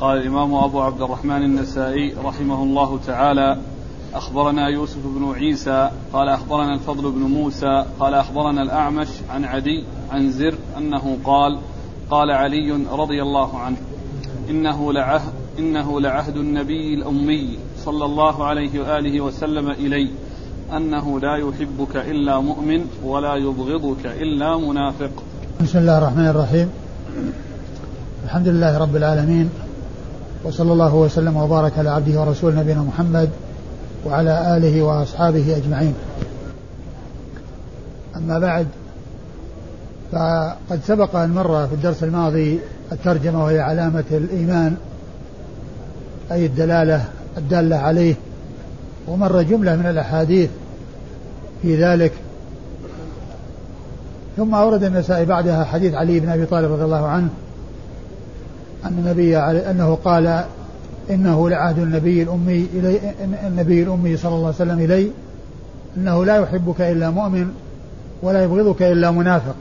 قال الإمام أبو عبد الرحمن النسائي رحمه الله تعالى أخبرنا يوسف بن عيسى قال أخبرنا الفضل بن موسى قال أخبرنا الأعمش عن عدي عن زر أنه قال قال علي رضي الله عنه إنه لعهد إنه لعهد النبي الأمي صلى الله عليه وآله وسلم إلي أنه لا يحبك إلا مؤمن ولا يبغضك إلا منافق. بسم الله الرحمن الرحيم. الحمد لله رب العالمين وصلى الله وسلم وبارك على عبده ورسوله نبينا محمد وعلى آله وأصحابه أجمعين. أما بعد فقد سبق أن مر في الدرس الماضي الترجمة وهي علامة الإيمان أي الدلالة الدالة عليه ومر جملة من الأحاديث في ذلك. ثم أورد النسائي بعدها حديث علي بن أبي طالب رضي الله عنه أن النبي أنه قال إنه لعهد النبي الأمي إلي النبي الأمي صلى الله عليه وسلم إلي. أنه لا يحبك إلا مؤمن ولا يبغضك إلا منافق.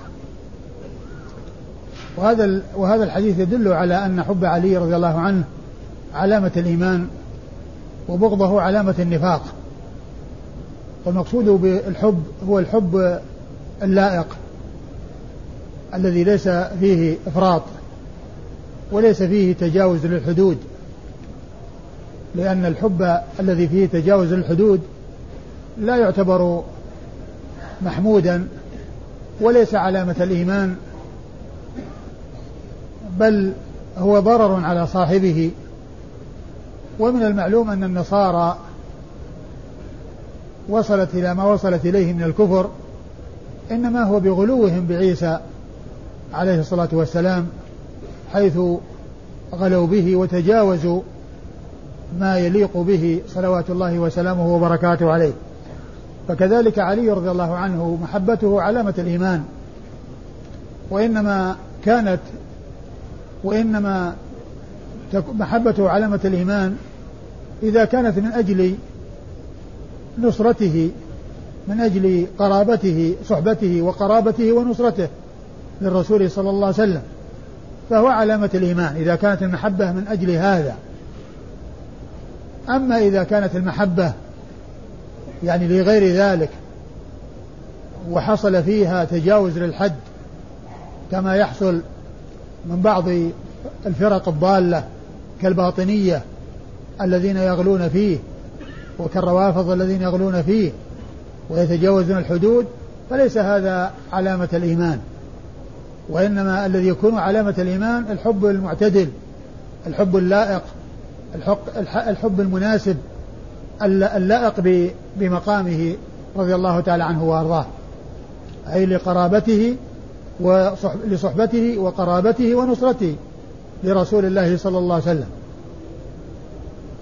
وهذا وهذا الحديث يدل على أن حب علي رضي الله عنه علامة الإيمان وبغضه علامة النفاق. والمقصود بالحب هو الحب اللائق الذي ليس فيه إفراط. وليس فيه تجاوز للحدود. لأن الحب الذي فيه تجاوز الحدود لا يعتبر محمودا وليس علامة الإيمان بل هو ضرر على صاحبه. ومن المعلوم أن النصارى وصلت إلى ما وصلت إليه من الكفر إنما هو بغلوهم بعيسى عليه الصلاة والسلام. حيث غلوا به وتجاوزوا ما يليق به صلوات الله وسلامه وبركاته عليه. فكذلك علي رضي الله عنه محبته علامة الإيمان. وإنما كانت وإنما محبته علامة الإيمان إذا كانت من أجل نصرته من أجل قرابته صحبته وقرابته ونصرته للرسول صلى الله عليه وسلم. فهو علامة الإيمان إذا كانت المحبة من أجل هذا. أما إذا كانت المحبة يعني لغير ذلك وحصل فيها تجاوز للحد كما يحصل من بعض الفرق الضالة كالباطنية الذين يغلون فيه وكالروافض الذين يغلون فيه ويتجاوزون الحدود فليس هذا علامة الإيمان. وإنما الذي يكون علامة الإيمان الحب المعتدل الحب اللائق الحب المناسب اللائق بمقامه رضي الله تعالى عنه وأرضاه. أي لقرابته ولصحبته وقرابته ونصرته لرسول الله صلى الله عليه وسلم.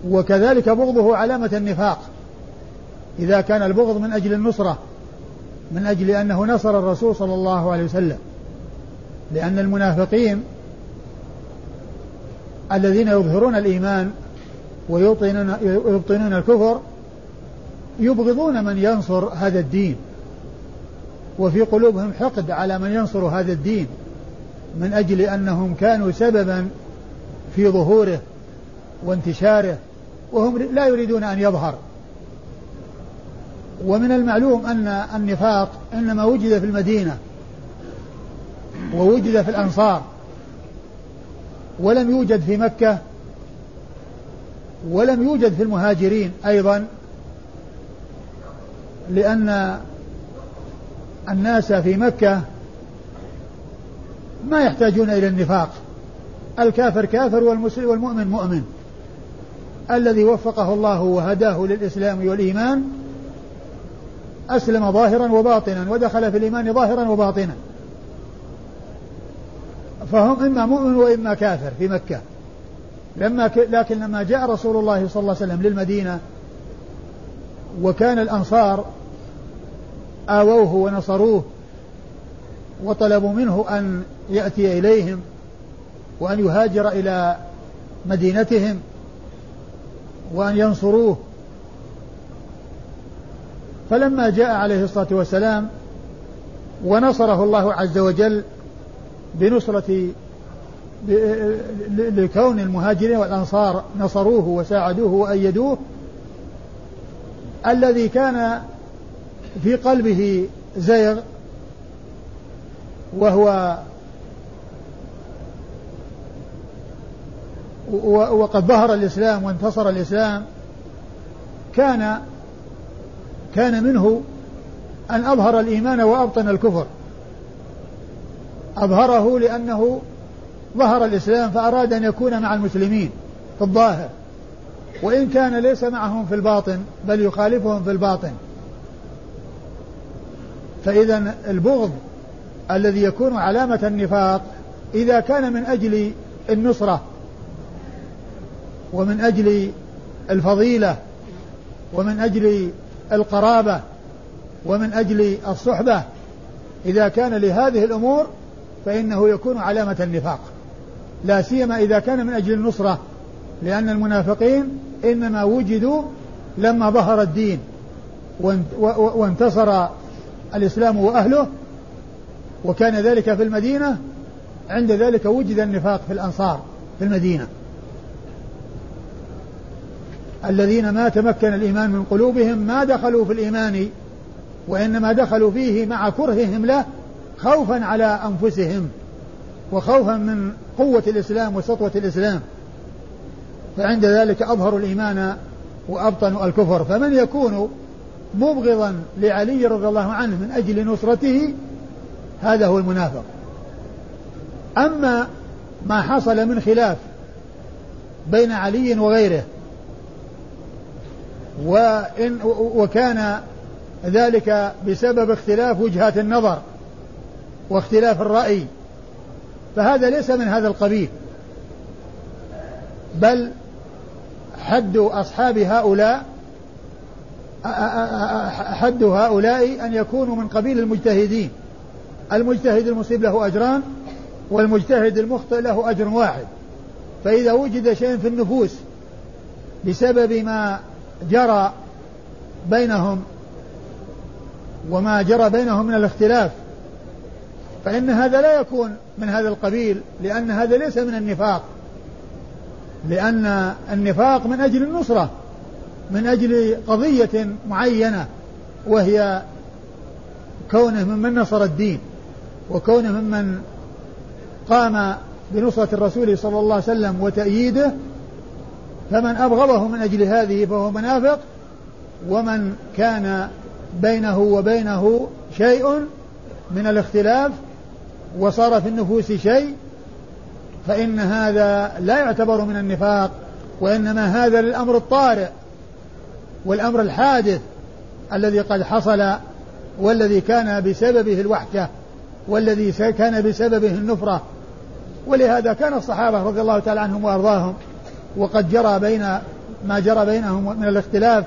وكذلك بغضه علامة النفاق. إذا كان البغض من أجل النصرة من أجل أنه نصر الرسول صلى الله عليه وسلم. لأن المنافقين الذين يظهرون الإيمان ويبطنون ويبطنون الكفر يبغضون من ينصر هذا الدين. وفي قلوبهم حقد على من ينصر هذا الدين من أجل أنهم كانوا سببا في ظهوره وانتشاره وهم لا يريدون أن يظهر. ومن المعلوم أن النفاق إنما وجد في المدينة. ووجد في الأنصار ولم يوجد في مكة ولم يوجد في المهاجرين أيضا لأن الناس في مكة ما يحتاجون إلى النفاق. الكافر كافر والمسلم والمؤمن مؤمن. الذي وفقه الله وهداه للإسلام والإيمان أسلم ظاهرا وباطنا ودخل في الإيمان ظاهرا وباطنا. فهم إما مؤمن وإما كافر في مكة. لما ك... لكن لما جاء رسول الله صلى الله عليه وسلم للمدينة وكان الأنصار آووه ونصروه وطلبوا منه أن يأتي إليهم وأن يهاجر إلى مدينتهم وأن ينصروه. فلما جاء عليه الصلاة والسلام ونصره الله عز وجل بنصرة لكون المهاجرين والأنصار نصروه وساعدوه وأيدوه الذي كان في قلبه زيغ وهو وقد ظهر الإسلام وانتصر الإسلام كان كان منه أن أظهر الإيمان وأبطن الكفر. أظهره لأنه ظهر الإسلام فأراد أن يكون مع المسلمين في الظاهر. وإن كان ليس معهم في الباطن بل يخالفهم في الباطن. فإذا البغض الذي يكون علامة النفاق إذا كان من أجل النصرة ومن أجل الفضيلة ومن أجل القرابة ومن أجل الصحبة إذا كان لهذه الأمور فإنه يكون علامة النفاق. لا سيما إذا كان من أجل النصرة لأن المنافقين إنما وجدوا لما ظهر الدين وانتصر الإسلام وأهله وكان ذلك في المدينة عند ذلك وجد النفاق في الأنصار في المدينة. الذين ما تمكن الإيمان من قلوبهم ما دخلوا في الإيمان وإنما دخلوا فيه مع كرههم له خوفا على أنفسهم وخوفا من قوة الإسلام وسطوة الإسلام. فعند ذلك أظهروا الإيمان وأبطنوا الكفر. فمن يكون مبغضا لعلي رضي الله عنه من أجل نصرته هذا هو المنافق. أما ما حصل من خلاف بين علي وغيره وإن وكان ذلك بسبب اختلاف وجهات النظر واختلاف الرأي فهذا ليس من هذا القبيل. بل حد أصحاب هؤلاء حد هؤلاء أن يكونوا من قبيل المجتهدين. المجتهد المصيب له أجران والمجتهد المخطئ له أجر واحد. فإذا وجد شيء في النفوس بسبب ما جرى بينهم وما جرى بينهم من الاختلاف فإن هذا لا يكون من هذا القبيل لأن هذا ليس من النفاق. لأن النفاق من أجل النصرة من أجل قضية معينة وهي كونه ممن نصر الدين وكونه ممن قام بنصرة الرسول صلى الله عليه وسلم وتأييده. فمن أبغضه من أجل هذه فهو منافق ومن كان بينه وبينه شيء من الاختلاف وصار في النفوس شيء فإن هذا لا يعتبر من النفاق وإنما هذا للأمر الطارئ والأمر الحادث الذي قد حصل والذي كان بسببه الوحشة والذي كان بسببه النفرة. ولهذا كان الصحابة رضي الله تعالى عنهم وأرضاهم وقد جرى بين ما جرى بينهم من الاختلاف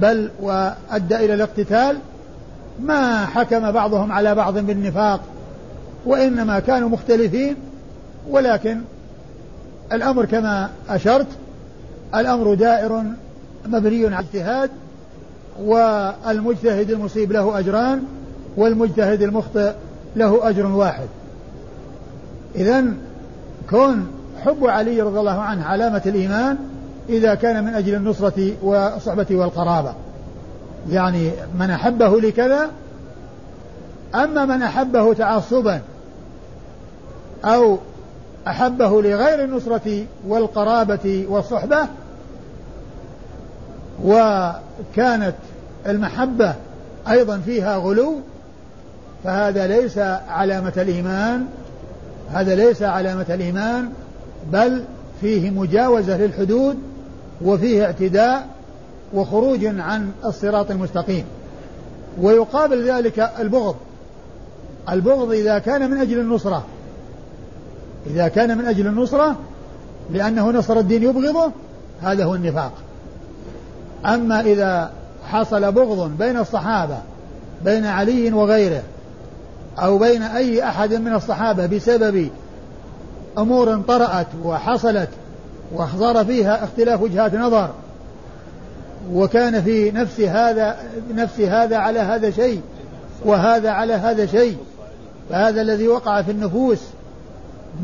بل وأدى إلى الاقتتال ما حكم بعضهم على بعض بالنفاق. وإنما كانوا مختلفين ولكن الأمر كما أشرت الأمر دائر مبني على اجتهاد والمجتهد المصيب له أجران والمجتهد المخطئ له أجر واحد. إذا كون حب علي رضي الله عنه علامة الإيمان إذا كان من أجل النصرة والصحبة والقرابة. يعني من أحبه لكذا أما من أحبه تعصبا أو أحبه لغير النصرة والقرابة والصحبة وكانت المحبة أيضا فيها غلو فهذا ليس علامة الإيمان هذا ليس علامة الإيمان بل فيه مجاوزة للحدود وفيه اعتداء وخروج عن الصراط المستقيم. ويقابل ذلك البغض البغض إذا كان من أجل النصرة. إذا كان من أجل النصرة لأنه نصر الدين يبغضه هذا هو النفاق. أما إذا حصل بغض بين الصحابة بين علي وغيره أو بين أي أحد من الصحابة بسبب أمور طرأت وحصلت وصار فيها اختلاف وجهات نظر وكان في نفس هذا نفس هذا على هذا شيء وهذا على هذا شيء فهذا الذي وقع في النفوس.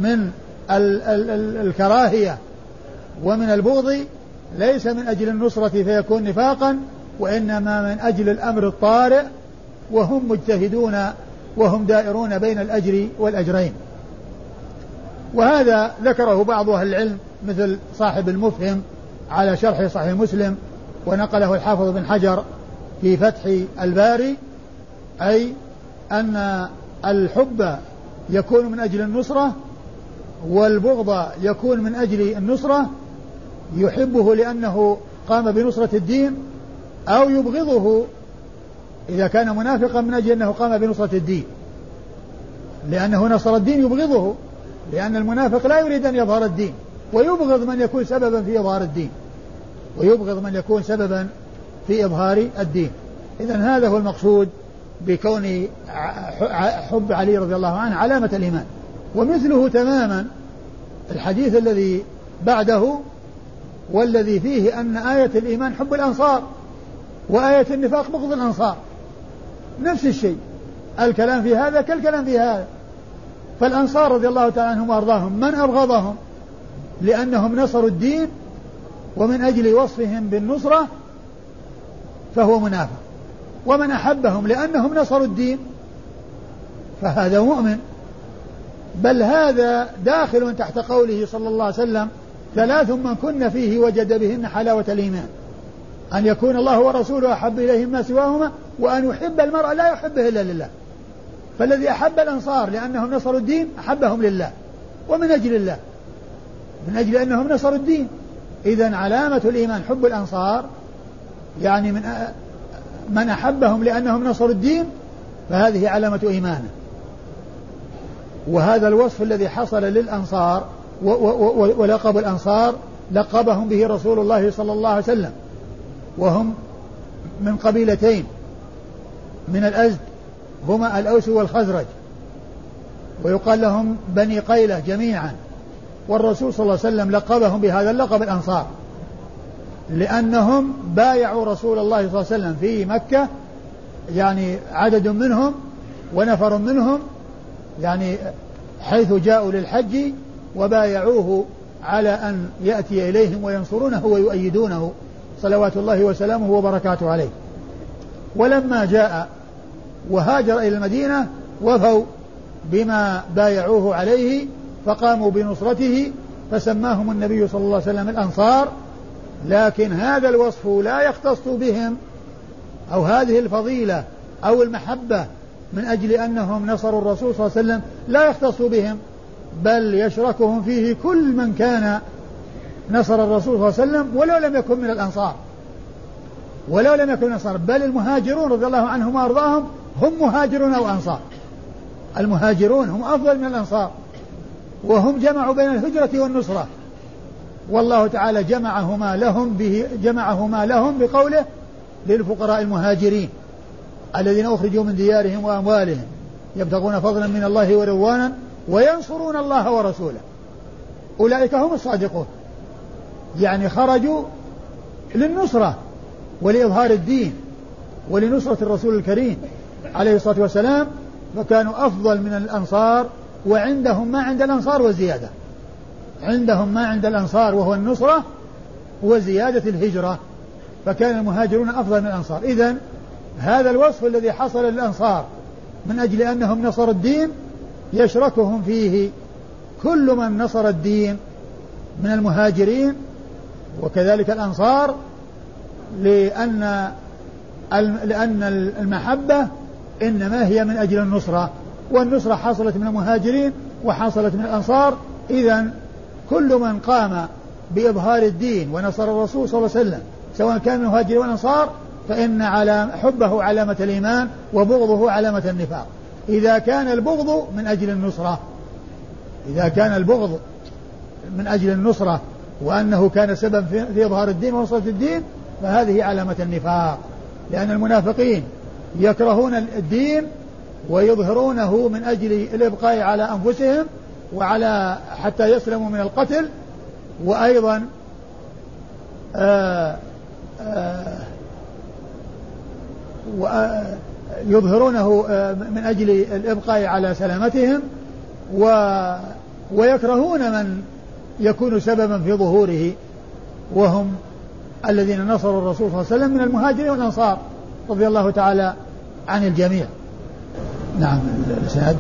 من ال ال ال الكراهية ومن البغض ليس من أجل النصرة فيكون نفاقا وإنما من أجل الأمر الطارئ وهم مجتهدون وهم دائرون بين الأجر والأجرين. وهذا ذكره بعض أهل العلم مثل صاحب المفهم على شرح صحيح مسلم ونقله الحافظ بن حجر في فتح الباري أي أن الحب يكون من أجل النصرة والبغض يكون من أجل النصرة يحبه لأنه قام بنصرة الدين أو يبغضه إذا كان منافقا من أجل أنه قام بنصرة الدين. لأنه نصر الدين يبغضه لأن المنافق لا يريد أن يظهر الدين ويبغض من يكون سببا في إظهار الدين ويبغض من يكون سببا في إظهار الدين. إذا هذا هو المقصود بكون حب علي رضي الله عنه علامة الإيمان. ومثله تماما الحديث الذي بعده والذي فيه أن آية الإيمان حب الأنصار وآية النفاق بغض الأنصار. نفس الشيء. الكلام في هذا كالكلام في هذا. فالأنصار رضي الله تعالى عنهم وأرضاهم من أبغضهم؟ لأنهم نصروا الدين ومن أجل وصفهم بالنصرة فهو منافق. ومن أحبهم لأنهم نصروا الدين فهذا مؤمن. بل هذا داخل تحت قوله صلى الله عليه وسلم ثلاث من كن فيه وجد بهن حلاوة الإيمان. أن يكون الله ورسوله أحب إليه ما سواهما وأن يحب المرء لا يحبه إلا لله. فالذي أحب الأنصار لأنهم نصروا الدين أحبهم لله ومن أجل الله. من أجل أنهم نصروا الدين. إذا علامة الإيمان حب الأنصار يعني من من أحبهم لأنهم نصروا الدين فهذه علامة إيمانه. وهذا الوصف الذي حصل للأنصار ولقب الأنصار لقبهم به رسول الله صلى الله عليه وسلم. وهم من قبيلتين. من الأزد هما الأوس والخزرج. ويقال لهم بني قيلة جميعا. والرسول صلى الله عليه وسلم لقبهم بهذا اللقب الأنصار. لأنهم بايعوا رسول الله صلى الله عليه وسلم في مكة يعني عدد منهم ونفر منهم يعني حيث جاءوا للحج وبايعوه على أن يأتي إليهم وينصرونه ويؤيدونه صلوات الله وسلامه وبركاته عليه. ولما جاء وهاجر إلى المدينة وفوا بما بايعوه عليه فقاموا بنصرته فسماهم النبي صلى الله عليه وسلم الأنصار لكن هذا الوصف لا يختص بهم أو هذه الفضيلة أو المحبة من أجل أنهم نصروا الرسول صلى الله عليه وسلم لا يختص بهم بل يشركهم فيه كل من كان نصر الرسول صلى الله عليه وسلم ولو لم يكن من الأنصار. ولو لم يكن من الأنصار بل المهاجرون رضي الله عنهم وأرضاهم هم مهاجرون أو أنصار. المهاجرون هم أفضل من الأنصار وهم جمعوا بين الهجرة والنصرة. والله تعالى جمعهما لهم به جمعهما لهم بقوله للفقراء المهاجرين. الذين أخرجوا من ديارهم وأموالهم يبتغون فضلا من الله ورضوانا وينصرون الله ورسوله. أولئك هم الصادقون. يعني خرجوا للنصرة ولإظهار الدين ولنصرة الرسول الكريم عليه الصلاة والسلام فكانوا أفضل من الأنصار وعندهم ما عند الأنصار وزيادة. عندهم ما عند الأنصار وهو النصرة وزيادة الهجرة فكان المهاجرون أفضل من الأنصار. إذا هذا الوصف الذي حصل للأنصار من أجل أنهم نصروا الدين يشركهم فيه كل من نصر الدين من المهاجرين وكذلك الأنصار لأن لأن المحبة إنما هي من أجل النصرة والنصرة حصلت من المهاجرين وحصلت من الأنصار. إذا كل من قام بإظهار الدين ونصر الرسول صلى الله عليه وسلم سواء كان من المهاجرين والأنصار فإن على حبه علامة الإيمان وبغضه علامة النفاق. إذا كان البغض من أجل النصرة. إذا كان البغض من أجل النصرة وأنه كان سبب في إظهار الدين ونصرة الدين فهذه علامة النفاق. لأن المنافقين يكرهون الدين ويظهرونه من أجل الإبقاء على أنفسهم وعلى حتى يسلموا من القتل. وأيضا آآ آآ يظهرونه من أجل الإبقاء على سلامتهم ويكرهون من يكون سببا في ظهوره. وهم الذين نصروا الرسول صلى الله عليه وسلم من المهاجرين والأنصار رضي الله تعالى عن الجميع. نعم الإسناد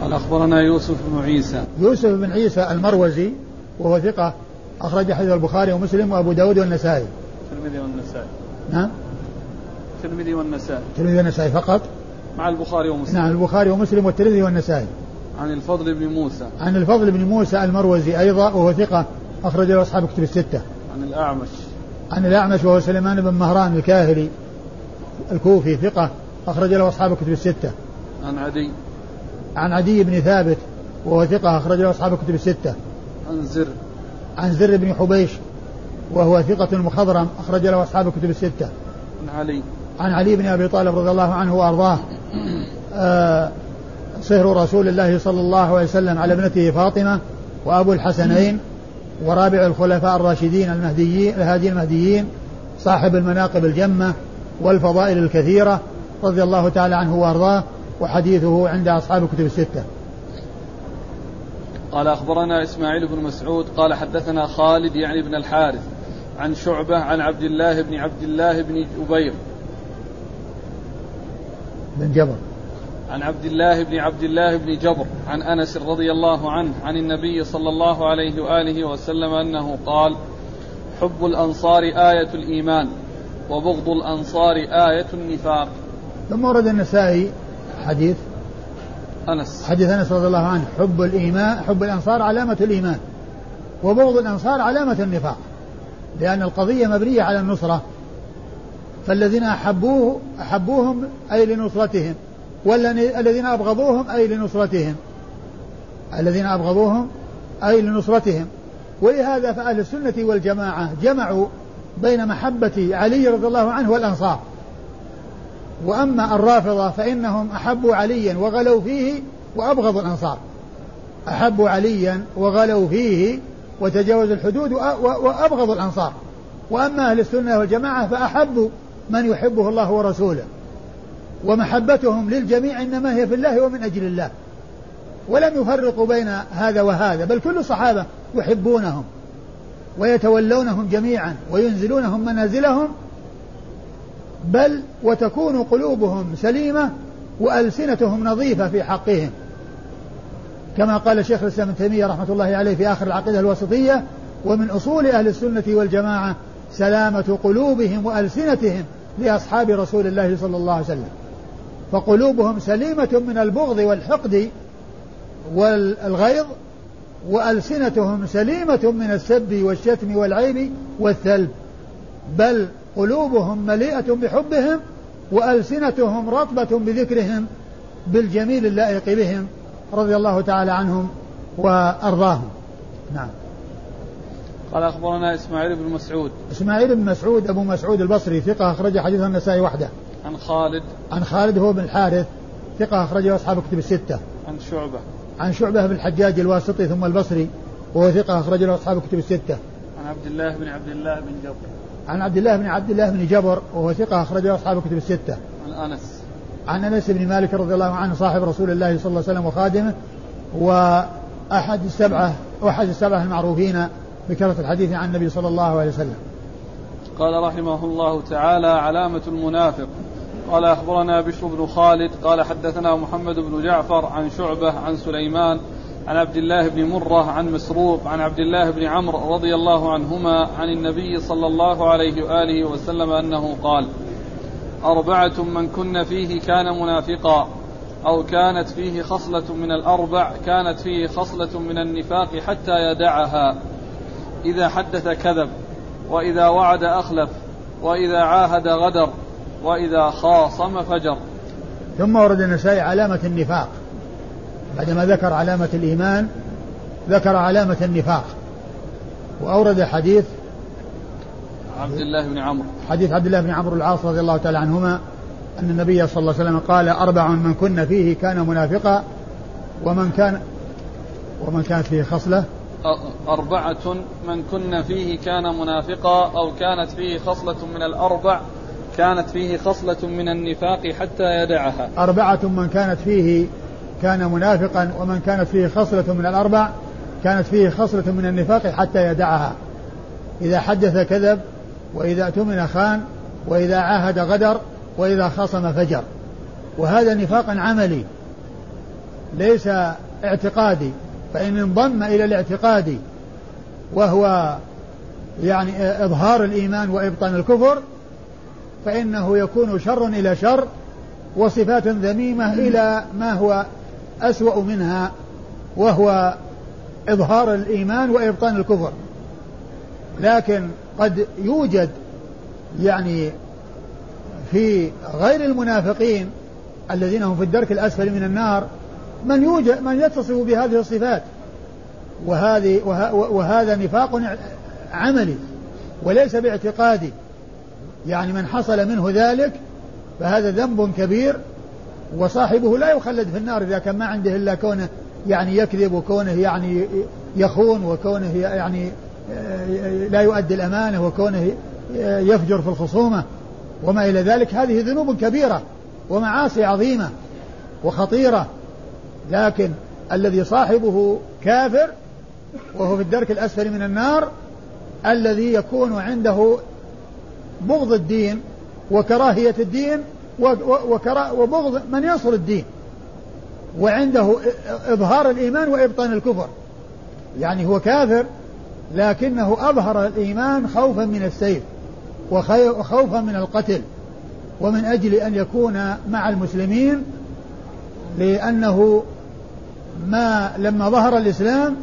قال أخبرنا يوسف بن عيسى. يوسف بن عيسى المروزي وهو ثقة أخرج حديث البخاري ومسلم وأبو داود والنسائي. الترمذي والنسائي. نعم. الترمذي والنسائي. الترمذي والنسائي فقط؟ مع البخاري ومسلم. نعم البخاري ومسلم والترمذي والنسائي. عن الفضل بن موسى. عن الفضل بن موسى المروزي أيضا وهو ثقة أخرج له أصحاب كتب الستة. عن الأعمش. عن الأعمش وهو سليمان بن مهران الكاهلي الكوفي ثقة أخرج له أصحاب الكتب الستة. عن عدي. عن عدي بن ثابت وهو ثقة أخرج له أصحاب الكتب الستة. عن زر. عن زر بن حبيش وهو ثقة مخضرم أخرج له أصحاب الكتب الستة. عن علي. عن علي بن أبي طالب رضي الله عنه وأرضاه آه صهر رسول الله صلى الله عليه وسلم على ابنته فاطمة وأبو الحسنين ورابع الخلفاء الراشدين المهديين الهادي المهديين صاحب المناقب الجمة والفضائل الكثيرة رضي الله تعالى عنه وأرضاه وحديثه عند أصحاب الكتب الستة. قال أخبرنا إسماعيل بن مسعود قال حدثنا خالد يعني بن الحارث عن شعبة عن عبد الله بن عبد الله بن جبير بن جبر عن عبد الله بن عبد الله بن جبر عن أنس رضي الله عنه عن النبي صلى الله عليه وآله وسلم أنه قال: حب الأنصار آية الإيمان وبغض الأنصار آية النفاق. ثم ورد النسائي حديث أنس حديث أنس رضي الله عنه حب الإيمان حب الأنصار علامة الإيمان وبغض الأنصار علامة النفاق لأن القضية مبنية على النصرة فالذين أحبوه أحبوهم أي لنصرتهم والذين أبغضوهم أي لنصرتهم. الذين أبغضوهم أي لنصرتهم. ولهذا فأهل السنة والجماعة جمعوا بين محبة علي رضي الله عنه والأنصار. وأما الرافضة فإنهم أحبوا عليا وغلوا فيه وأبغضوا الأنصار. أحبوا عليا وغلوا فيه وتجاوزوا الحدود وأبغضوا الأنصار. وأما أهل السنة والجماعة فأحبوا من يحبه الله ورسوله. ومحبتهم للجميع إنما هي في الله ومن أجل الله. ولم يفرقوا بين هذا وهذا بل كل الصحابة يحبونهم ويتولونهم جميعا وينزلونهم منازلهم بل وتكون قلوبهم سليمة وألسنتهم نظيفة في حقهم. كما قال شيخ الإسلام ابن تيمية رحمة الله عليه في آخر العقيدة الوسطية ومن أصول أهل السنة والجماعة سلامة قلوبهم وألسنتهم لأصحاب رسول الله صلى الله عليه وسلم. فقلوبهم سليمة من البغض والحقد والغيظ وألسنتهم سليمة من السب والشتم والعيب والثلب. بل قلوبهم مليئة بحبهم وألسنتهم رطبة بذكرهم بالجميل اللائق بهم رضي الله تعالى عنهم وأرضاهم. نعم. قال أخبرنا إسماعيل بن مسعود. إسماعيل بن مسعود أبو مسعود البصري ثقة أخرج حديث النسائي وحده. عن خالد. عن خالد هو بن الحارث ثقة أخرجه أصحاب الكتب الستة. عن شعبة. عن شعبة بن الحجاج الواسطي ثم البصري وهو ثقة أخرج له أصحاب الكتب الستة. عن عبد الله بن عبد الله بن جبر. عن عبد الله بن عبد الله بن جبر وهو ثقة أخرج له أصحاب الكتب الستة. عن أنس. عن أنس بن مالك رضي الله عنه صاحب رسول الله صلى الله عليه وسلم وخادمه وأحد السبعة وأحد السبعة المعروفين بكثرة الحديث عن النبي صلى الله عليه وسلم. قال رحمه الله تعالى علامة المنافق. قال أخبرنا بشر بن خالد. قال حدثنا محمد بن جعفر عن شعبة عن سليمان عن عبد الله بن مرة عن مسروق عن عبد الله بن عمرو رضي الله عنهما عن النبي صلى الله عليه وآله وسلم أنه قال أربعة من كن فيه كان منافقا أو كانت فيه خصلة من الأربع كانت فيه خصلة من النفاق حتى يدعها. إذا حدث كذب وإذا وعد أخلف وإذا عاهد غدر وإذا خاصم فجر. ثم ورد النسائي علامة النفاق. بعدما ذكر علامة الإيمان ذكر علامة النفاق. وأورد حديث عبد الله بن عمرو. حديث عبد الله بن عمرو العاص رضي الله تعالى عنهما أن النبي صلى الله عليه وسلم قال أربع من كن فيه كان منافقا ومن كان ومن كانت فيه خصلة أربعة من كن فيه كان منافقا أو كانت فيه خصلة من الأربع كانت فيه خصلة من النفاق حتى يدعها. أربعة من كانت فيه كان منافقا ومن كانت فيه خصلة من الأربع كانت فيه خصلة من النفاق حتى يدعها. إذا حدث كذب وإذا اؤتمن خان وإذا عاهد غدر وإذا خاصم فجر. وهذا نفاق عملي ليس اعتقادي. فإن انضم إلى الاعتقاد وهو يعني إظهار الإيمان وإبطان الكفر فإنه يكون شر إلى شر وصفات ذميمة إلى ما هو أسوأ منها وهو إظهار الإيمان وإبطان الكفر. لكن قد يوجد يعني في غير المنافقين الذين هم في الدرك الأسفل من النار من يوجد من يتصف بهذه الصفات. وهذه وهذا نفاق عملي وليس باعتقادي. يعني من حصل منه ذلك فهذا ذنب كبير وصاحبه لا يخلد في النار إذا كان ما عنده إلا كونه يعني يكذب وكونه يعني يخون وكونه يعني لا يؤدي الأمانة وكونه يفجر في الخصومة وما إلى ذلك. هذه ذنوب كبيرة ومعاصي عظيمة وخطيرة. لكن الذي صاحبه كافر وهو في الدرك الأسفل من النار الذي يكون عنده بغض الدين وكراهية الدين وبغض من ينصر الدين وعنده إظهار الإيمان وإبطان الكفر. يعني هو كافر لكنه أظهر الإيمان خوفا من السيف وخوفا من القتل ومن أجل أن يكون مع المسلمين لأنه ما لما ظهر الإسلام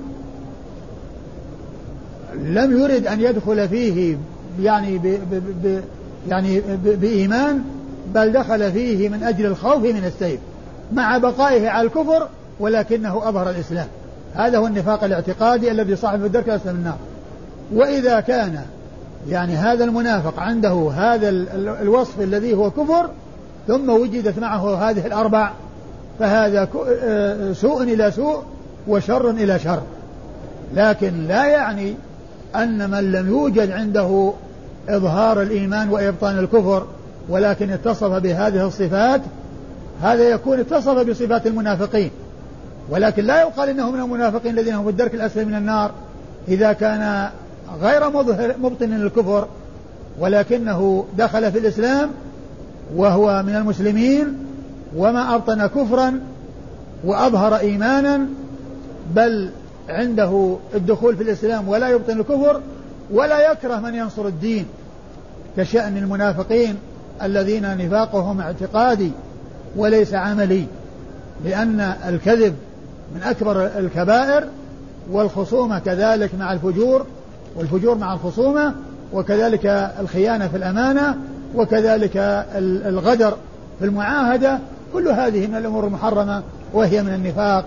لم يرد أن يدخل فيه يعني ب ب ب يعني ب بإيمان بل دخل فيه من أجل الخوف من السيف مع بقائه على الكفر ولكنه أظهر الإسلام. هذا هو النفاق الاعتقادي الذي صاحب الدرك الأسفل من النار. وإذا كان يعني هذا المنافق عنده هذا الوصف الذي هو كفر ثم وجدت معه هذه الأربع فهذا آه، سوء إلى سوء وشر إلى شر. لكن لا يعني أن من لم يوجد عنده إظهار الإيمان وإبطان الكفر ولكن اتصف بهذه الصفات هذا يكون اتصف بصفات المنافقين. ولكن لا يقال إنه من المنافقين الذين هم في الدرك الأسفل من النار إذا كان غير مظهر مبطن للكفر ولكنه دخل في الإسلام وهو من المسلمين وما أبطن كفرا وأظهر ايمانا بل عنده الدخول في الإسلام ولا يبطن الكفر ولا يكره من ينصر الدين كشأن المنافقين الذين نفاقهم اعتقادي وليس عملي لأن الكذب من أكبر الكبائر والخصومة كذلك مع الفجور والفجور مع الخصومة وكذلك الخيانة في الأمانة وكذلك الغدر في المعاهدة كل هذه من الأمور المحرمة وهي من النفاق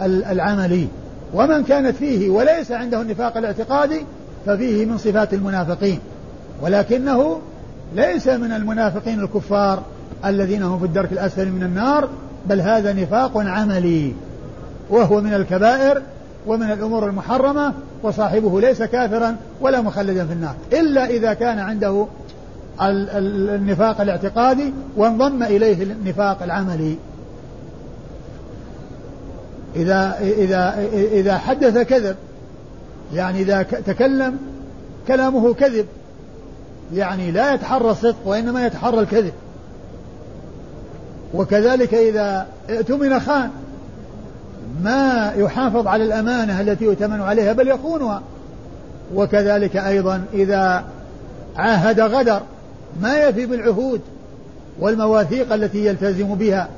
العملي. ومن كانت فيه وليس عنده النفاق الاعتقادي ففيه من صفات المنافقين. ولكنه ليس من المنافقين الكفار الذين هم في الدرك الأسفل من النار بل هذا نفاق عملي. وهو من الكبائر ومن الأمور المحرمة وصاحبه ليس كافرا ولا مخلدا في النار. إلا إذا كان عنده النفاق الاعتقادي وانضم إليه النفاق العملي. إذا إذا إذا حدث كذب يعني إذا تكلم كلامه كذب يعني لا يتحرى الصدق وإنما يتحرى الكذب. وكذلك إذا اؤتمن خان ما يحافظ على الأمانة التي يؤتمن عليها بل يخونها. وكذلك أيضا إذا عاهد غدر ما يفي بالعهود والمواثيق التي يلتزم بها.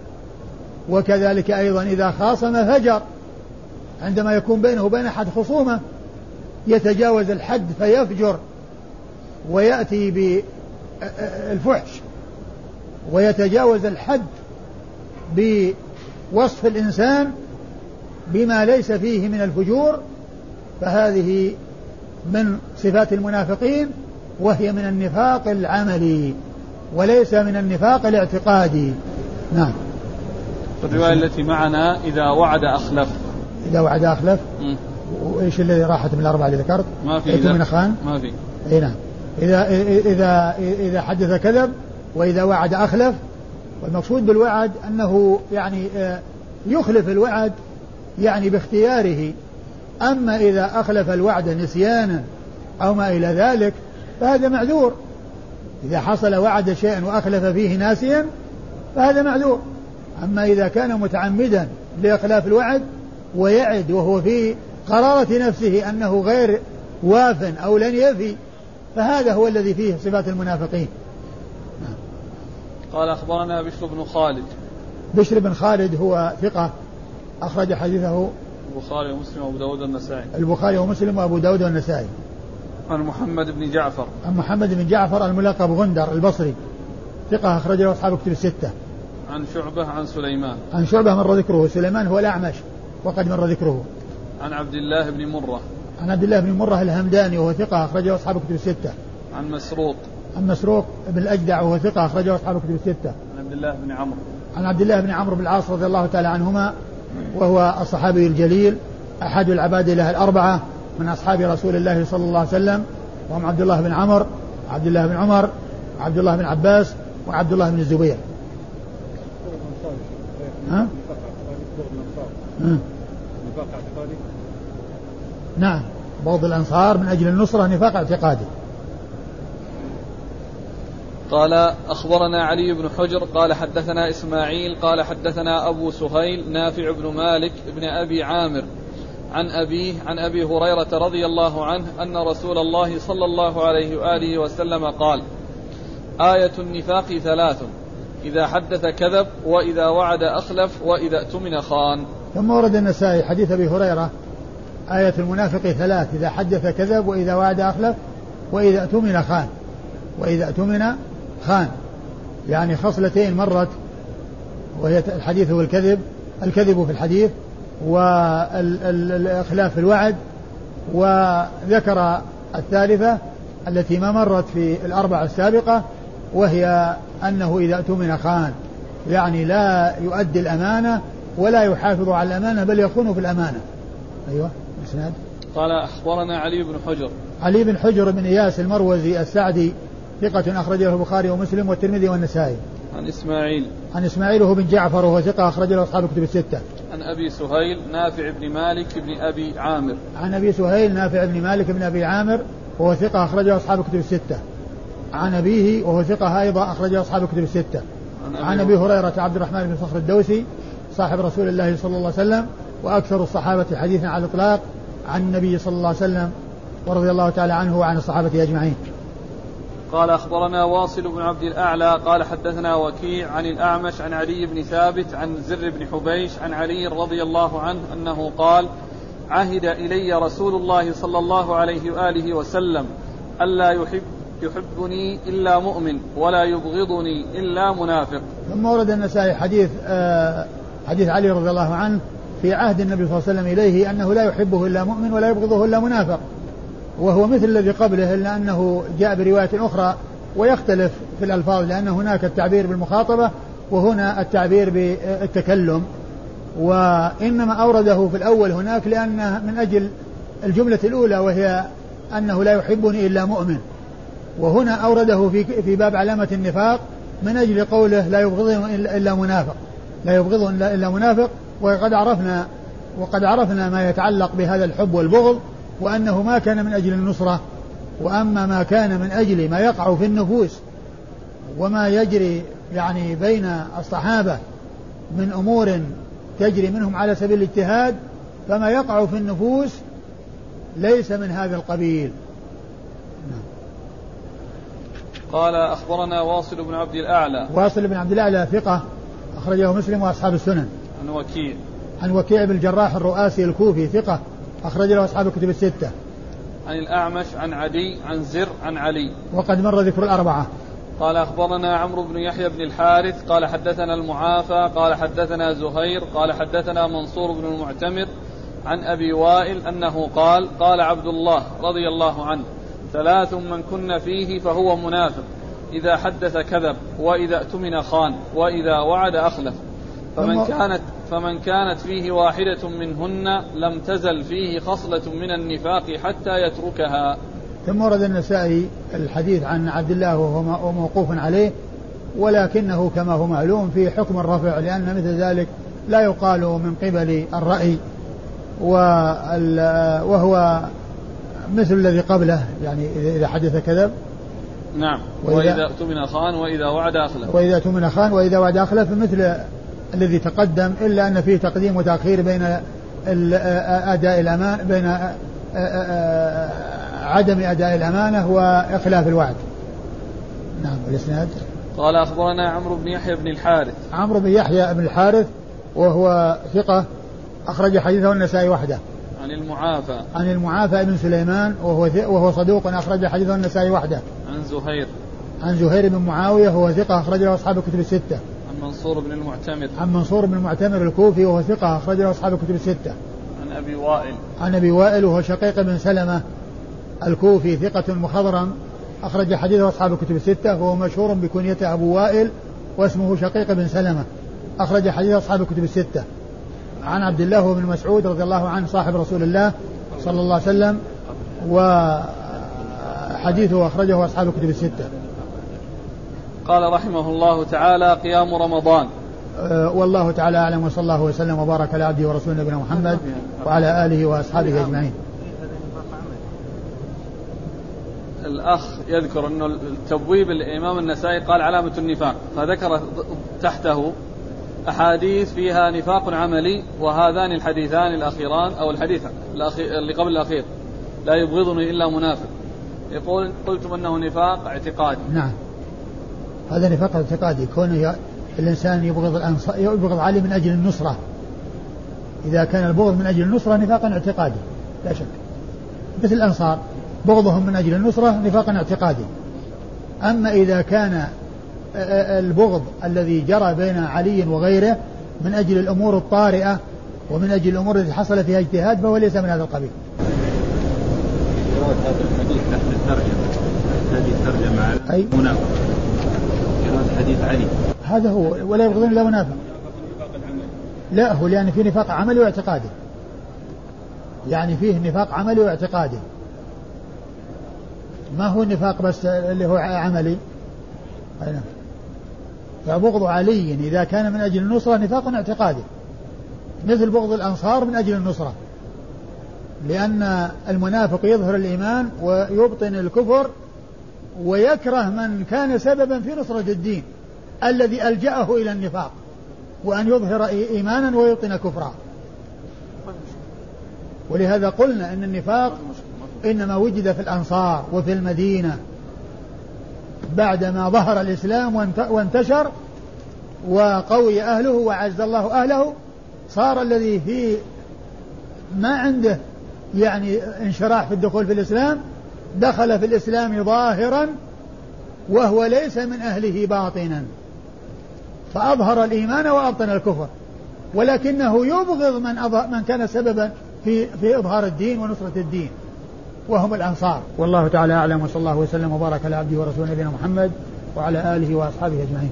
وكذلك أيضا إذا خاصم فجر عندما يكون بينه وبين أحد خصومة يتجاوز الحد فيفجر ويأتي بالفحش ويتجاوز الحد بوصف الإنسان بما ليس فيه من الفجور. فهذه من صفات المنافقين. وهي من النفاق العملي وليس من النفاق الاعتقادي. نعم. الرواية التي معنا إذا وعد أخلف. إذا وعد أخلف. وإيش اللي راحت من الأربعة اللي ذكرت؟ ما في إذا. من خان ما في. أي نعم. إذا إذا إذا حدث كذب وإذا وعد أخلف والمقصود بالوعد أنه يعني آه، يخلف الوعد يعني باختياره. أما إذا أخلف الوعد نسيانا أو ما إلى ذلك فهذا معذور. إذا حصل وعد شيئا وأخلف فيه ناسيا فهذا معذور. أما إذا كان متعمدا لإخلاف الوعد ويعد وهو في قرارة نفسه أنه غير واف أو لن يفي فهذا هو الذي فيه صفات المنافقين. قال أخبرنا بشر بن خالد. بشر بن خالد هو ثقة أخرج حديثه البخاري ومسلم وأبو داود والنسائي. البخاري ومسلم وأبو داود والنسائي. عن محمد بن جعفر. عن محمد بن جعفر الملقب غندر البصري. ثقة أخرجه أصحاب كتب الستة. عن شعبة عن سليمان. عن شعبة مر ذكره. سليمان هو الأعمش وقد مر ذكره. عن عبد الله بن مرة. عن عبد الله بن مرة الهمداني وهو ثقة أخرجه أصحاب كتب الستة. عن مسروق. عن مسروق بن الأجدع وهو ثقة أخرجه أصحاب كتب الستة. عن عبد الله بن عمرو. عن عبد الله بن عمرو بن العاص رضي الله تعالى عنهما وهو الصحابي الجليل أحد العباد له الأربعة من أصحاب رسول الله صلى الله عليه وسلم وهم عبد الله بن عمر عبد الله بن عمر عبد الله بن عباس وعبد الله بن الزبير. ها؟ نفاق اعتقادي؟ نعم. بغض الأنصار من أجل النصرة نفاق اعتقادي. قال أخبرنا علي بن حجر قال حدثنا إسماعيل قال حدثنا أبو سهيل نافع بن مالك بن أبي عامر. عن أبيه عن أبي هريرة رضي الله عنه أن رسول الله صلى الله عليه وآله وسلم قال آية النفاق ثلاث إذا حدث كذب وإذا وعد أخلف وإذا اؤتمن خان. ثم ورد النسائي حديث أبي هريرة آية المنافق ثلاث إذا حدث كذب وإذا وعد أخلف وإذا اؤتمن خان. وإذا اؤتمن خان. يعني خصلتين مرت وهي الحديث هو الكذب الكذب في الحديث والإخلاف الوعد وذكر الثالثة التي ما مرت في الأربعة السابقة وهي أنه إذا اؤتمن خان يعني لا يؤدي الأمانة ولا يحافظ على الأمانة بل يخون في الأمانة أيوة إسناد قال أخبرنا علي بن حجر علي بن حجر بن إياس المروزي السعدي ثقة أخرجه البخاري ومسلم والترمذي والنسائي. عن إسماعيل. عن إسماعيل وهو بن جعفر وهو ثقة أخرج له أصحاب الكتب الستة. عن أبي سهيل نافع بن مالك بن أبي عامر. عن أبي سهيل نافع بن مالك بن أبي عامر وهو ثقة أخرجه أصحاب الكتب الستة. عن أبيه وهو ثقة أيضا أخرجه أصحاب الكتب الستة. عن أبي هريرة عبد الرحمن بن صخر الدوسي صاحب رسول الله صلى الله عليه وسلم وأكثر الصحابة حديثا على الإطلاق عن النبي صلى الله عليه وسلم ورضي الله تعالى عنه وعن الصحابة أجمعين. قال أخبرنا واصل بن عبد الأعلى قال حدثنا وكيع عن الأعمش عن علي بن ثابت عن زر بن حبيش عن علي رضي الله عنه أنه قال عهد إلي رسول الله صلى الله عليه وآله وسلم ألا يحب يحبني إلا مؤمن ولا يبغضني إلا منافق. ثم ورد النسائي حديث آه حديث علي رضي الله عنه في عهد النبي صلى الله عليه وسلم إليه أنه لا يحبه إلا مؤمن ولا يبغضه إلا منافق. وهو مثل الذي قبله إلا أنه جاء برواية أخرى ويختلف في الألفاظ لأن هناك التعبير بالمخاطبة وهنا التعبير بالتكلم. وإنما أورده في الأول هناك لأنه من أجل الجملة الأولى وهي أنه لا يحبني إلا مؤمن. وهنا أورده في في باب علامة النفاق من أجل قوله لا يبغضه إلا منافق. لا يبغضه إلا منافق وقد عرفنا وقد عرفنا ما يتعلق بهذا الحب والبغض. وأنه ما كان من أجل النصرة وأما ما كان من أجل ما يقع في النفوس وما يجري يعني بين الصحابة من أمور تجري منهم على سبيل الاجتهاد فما يقع في النفوس ليس من هذا القبيل. قال أخبرنا واصل بن عبد الأعلى. واصل بن عبد الأعلى ثقة أخرجه مسلم وأصحاب السنن. عن وكيع. عن وكيع بن الجراح الرؤاسي الكوفي ثقة أخرج له أصحاب الكتب الستة. عن الأعمش عن عدي عن زر عن علي. وقد مر ذكر الأربعة. قال أخبرنا عمرو بن يحيى بن الحارث قال حدثنا المعافى قال حدثنا زهير قال حدثنا منصور بن المعتمر عن أبي وائل أنه قال قال عبد الله رضي الله عنه ثلاث من كن فيه فهو منافق إذا حدث كذب وإذا اؤتمن خان وإذا وعد أخلف فمن كانت فمن كانت فيه واحدة منهن لم تزل فيه خصلة من النفاق حتى يتركها. ثم ورد النسائي الحديث عن عبد الله وهو موقوف عليه ولكنه كما هو معلوم في حكم الرفع لأن مثل ذلك لا يقال من قبل الرأي وهو مثل الذي قبله يعني إذا حدث كذب. نعم. وإذا اؤتمن خان وإذا وعد أخلف وإذا اؤتمن خان وإذا وعد أخلف مثل الذي تقدم إلا أن فيه تقديم وتأخير بين أداء الأمان بين عدم أداء الأمانة وإخلاف الوعد. نعم الإسناد. قال أخبرنا عمرو بن يحيى بن الحارث. عمرو بن يحيى بن الحارث وهو ثقة أخرج حديثه النسائي وحده. عن المعافى. عن المعافى بن سليمان وهو وهو صدوق أخرج حديثه النسائي وحده. عن زهير. عن زهير بن معاوية وهو ثقة أخرج له أصحاب الكتب الستة. منصور بن المعتمر. عن منصور بن المعتمر الكوفي وهو ثقة أخرج له أصحاب الكتب الستة. عن أبي وائل. عن أبي وائل وهو شقيق بن سلمة الكوفي ثقة مخضرم أخرج حديثه أصحاب الكتب الستة وهو مشهور بكنيته أبو وائل واسمه شقيق بن سلمة. أخرج حديث أصحاب الكتب الستة. عن عبد الله بن مسعود رضي الله عنه صاحب رسول الله صلى الله عليه وسلم وحديثه أخرجه أصحاب الكتب الستة. قال رحمه الله تعالى قيام رمضان. أه والله تعالى أعلم وصلى الله وسلم وبارك على عبده ورسوله نبينا محمد وعلى آله وأصحابه أجمعين. الأخ يذكر أنه التبويب الإمام النسائي قال علامة النفاق فذكر تحته أحاديث فيها نفاق عملي وهذان الحديثان الأخيران أو الحديث اللي قبل الأخير لا يبغضني إلا منافق. يقول قلتم أنه نفاق اعتقادي. نعم. هذا نفاق اعتقادي. كونه الإنسان يبغض يبغض علي من أجل النصرة. إذا كان البغض من أجل النصرة نفاقا اعتقادي. لا شك. مثل الأنصار بغضهم من أجل النصرة نفاقا اعتقادي. أما إذا كان البغض الذي جرى بين علي وغيره من أجل الأمور الطارئة ومن أجل الأمور التي حصل فيها اجتهاد فهو ليس من هذا القبيل. هذا الحديث تحت الترجمة. هذه الترجمة على أي؟ منافق حديث علي. هذا هو ولا يبغضون إلا منافق. لا هو لأن في نفاق عملي واعتقادي يعني فيه نفاق عملي واعتقادي ما هو النفاق بس اللي هو عملي؟ فبغض علي إذا كان من أجل النصرة نفاق اعتقادي مثل بغض الأنصار من أجل النصرة. لأن المنافق يظهر الإيمان ويبطن الكفر ويكره من كان سببا في نصرة الدين الذي ألجأه إلى النفاق وأن يظهر إيمانا ويبطن كفرا. ولهذا قلنا أن النفاق إنما وجد في الأنصار وفي المدينة بعدما ظهر الإسلام وانتشر وقوي أهله وعز الله أهله صار الذي في ما عنده يعني انشراح في الدخول في الإسلام دخل في الإسلام ظاهرا وهو ليس من أهله باطنا. فأظهر الإيمان وأبطن الكفر. ولكنه يبغض من من كان سببا في في إظهار الدين ونصرة الدين. وهم الأنصار. والله تعالى أعلم وصلى الله وسلم وبارك على عبده ورسوله نبينا محمد وعلى آله وأصحابه أجمعين.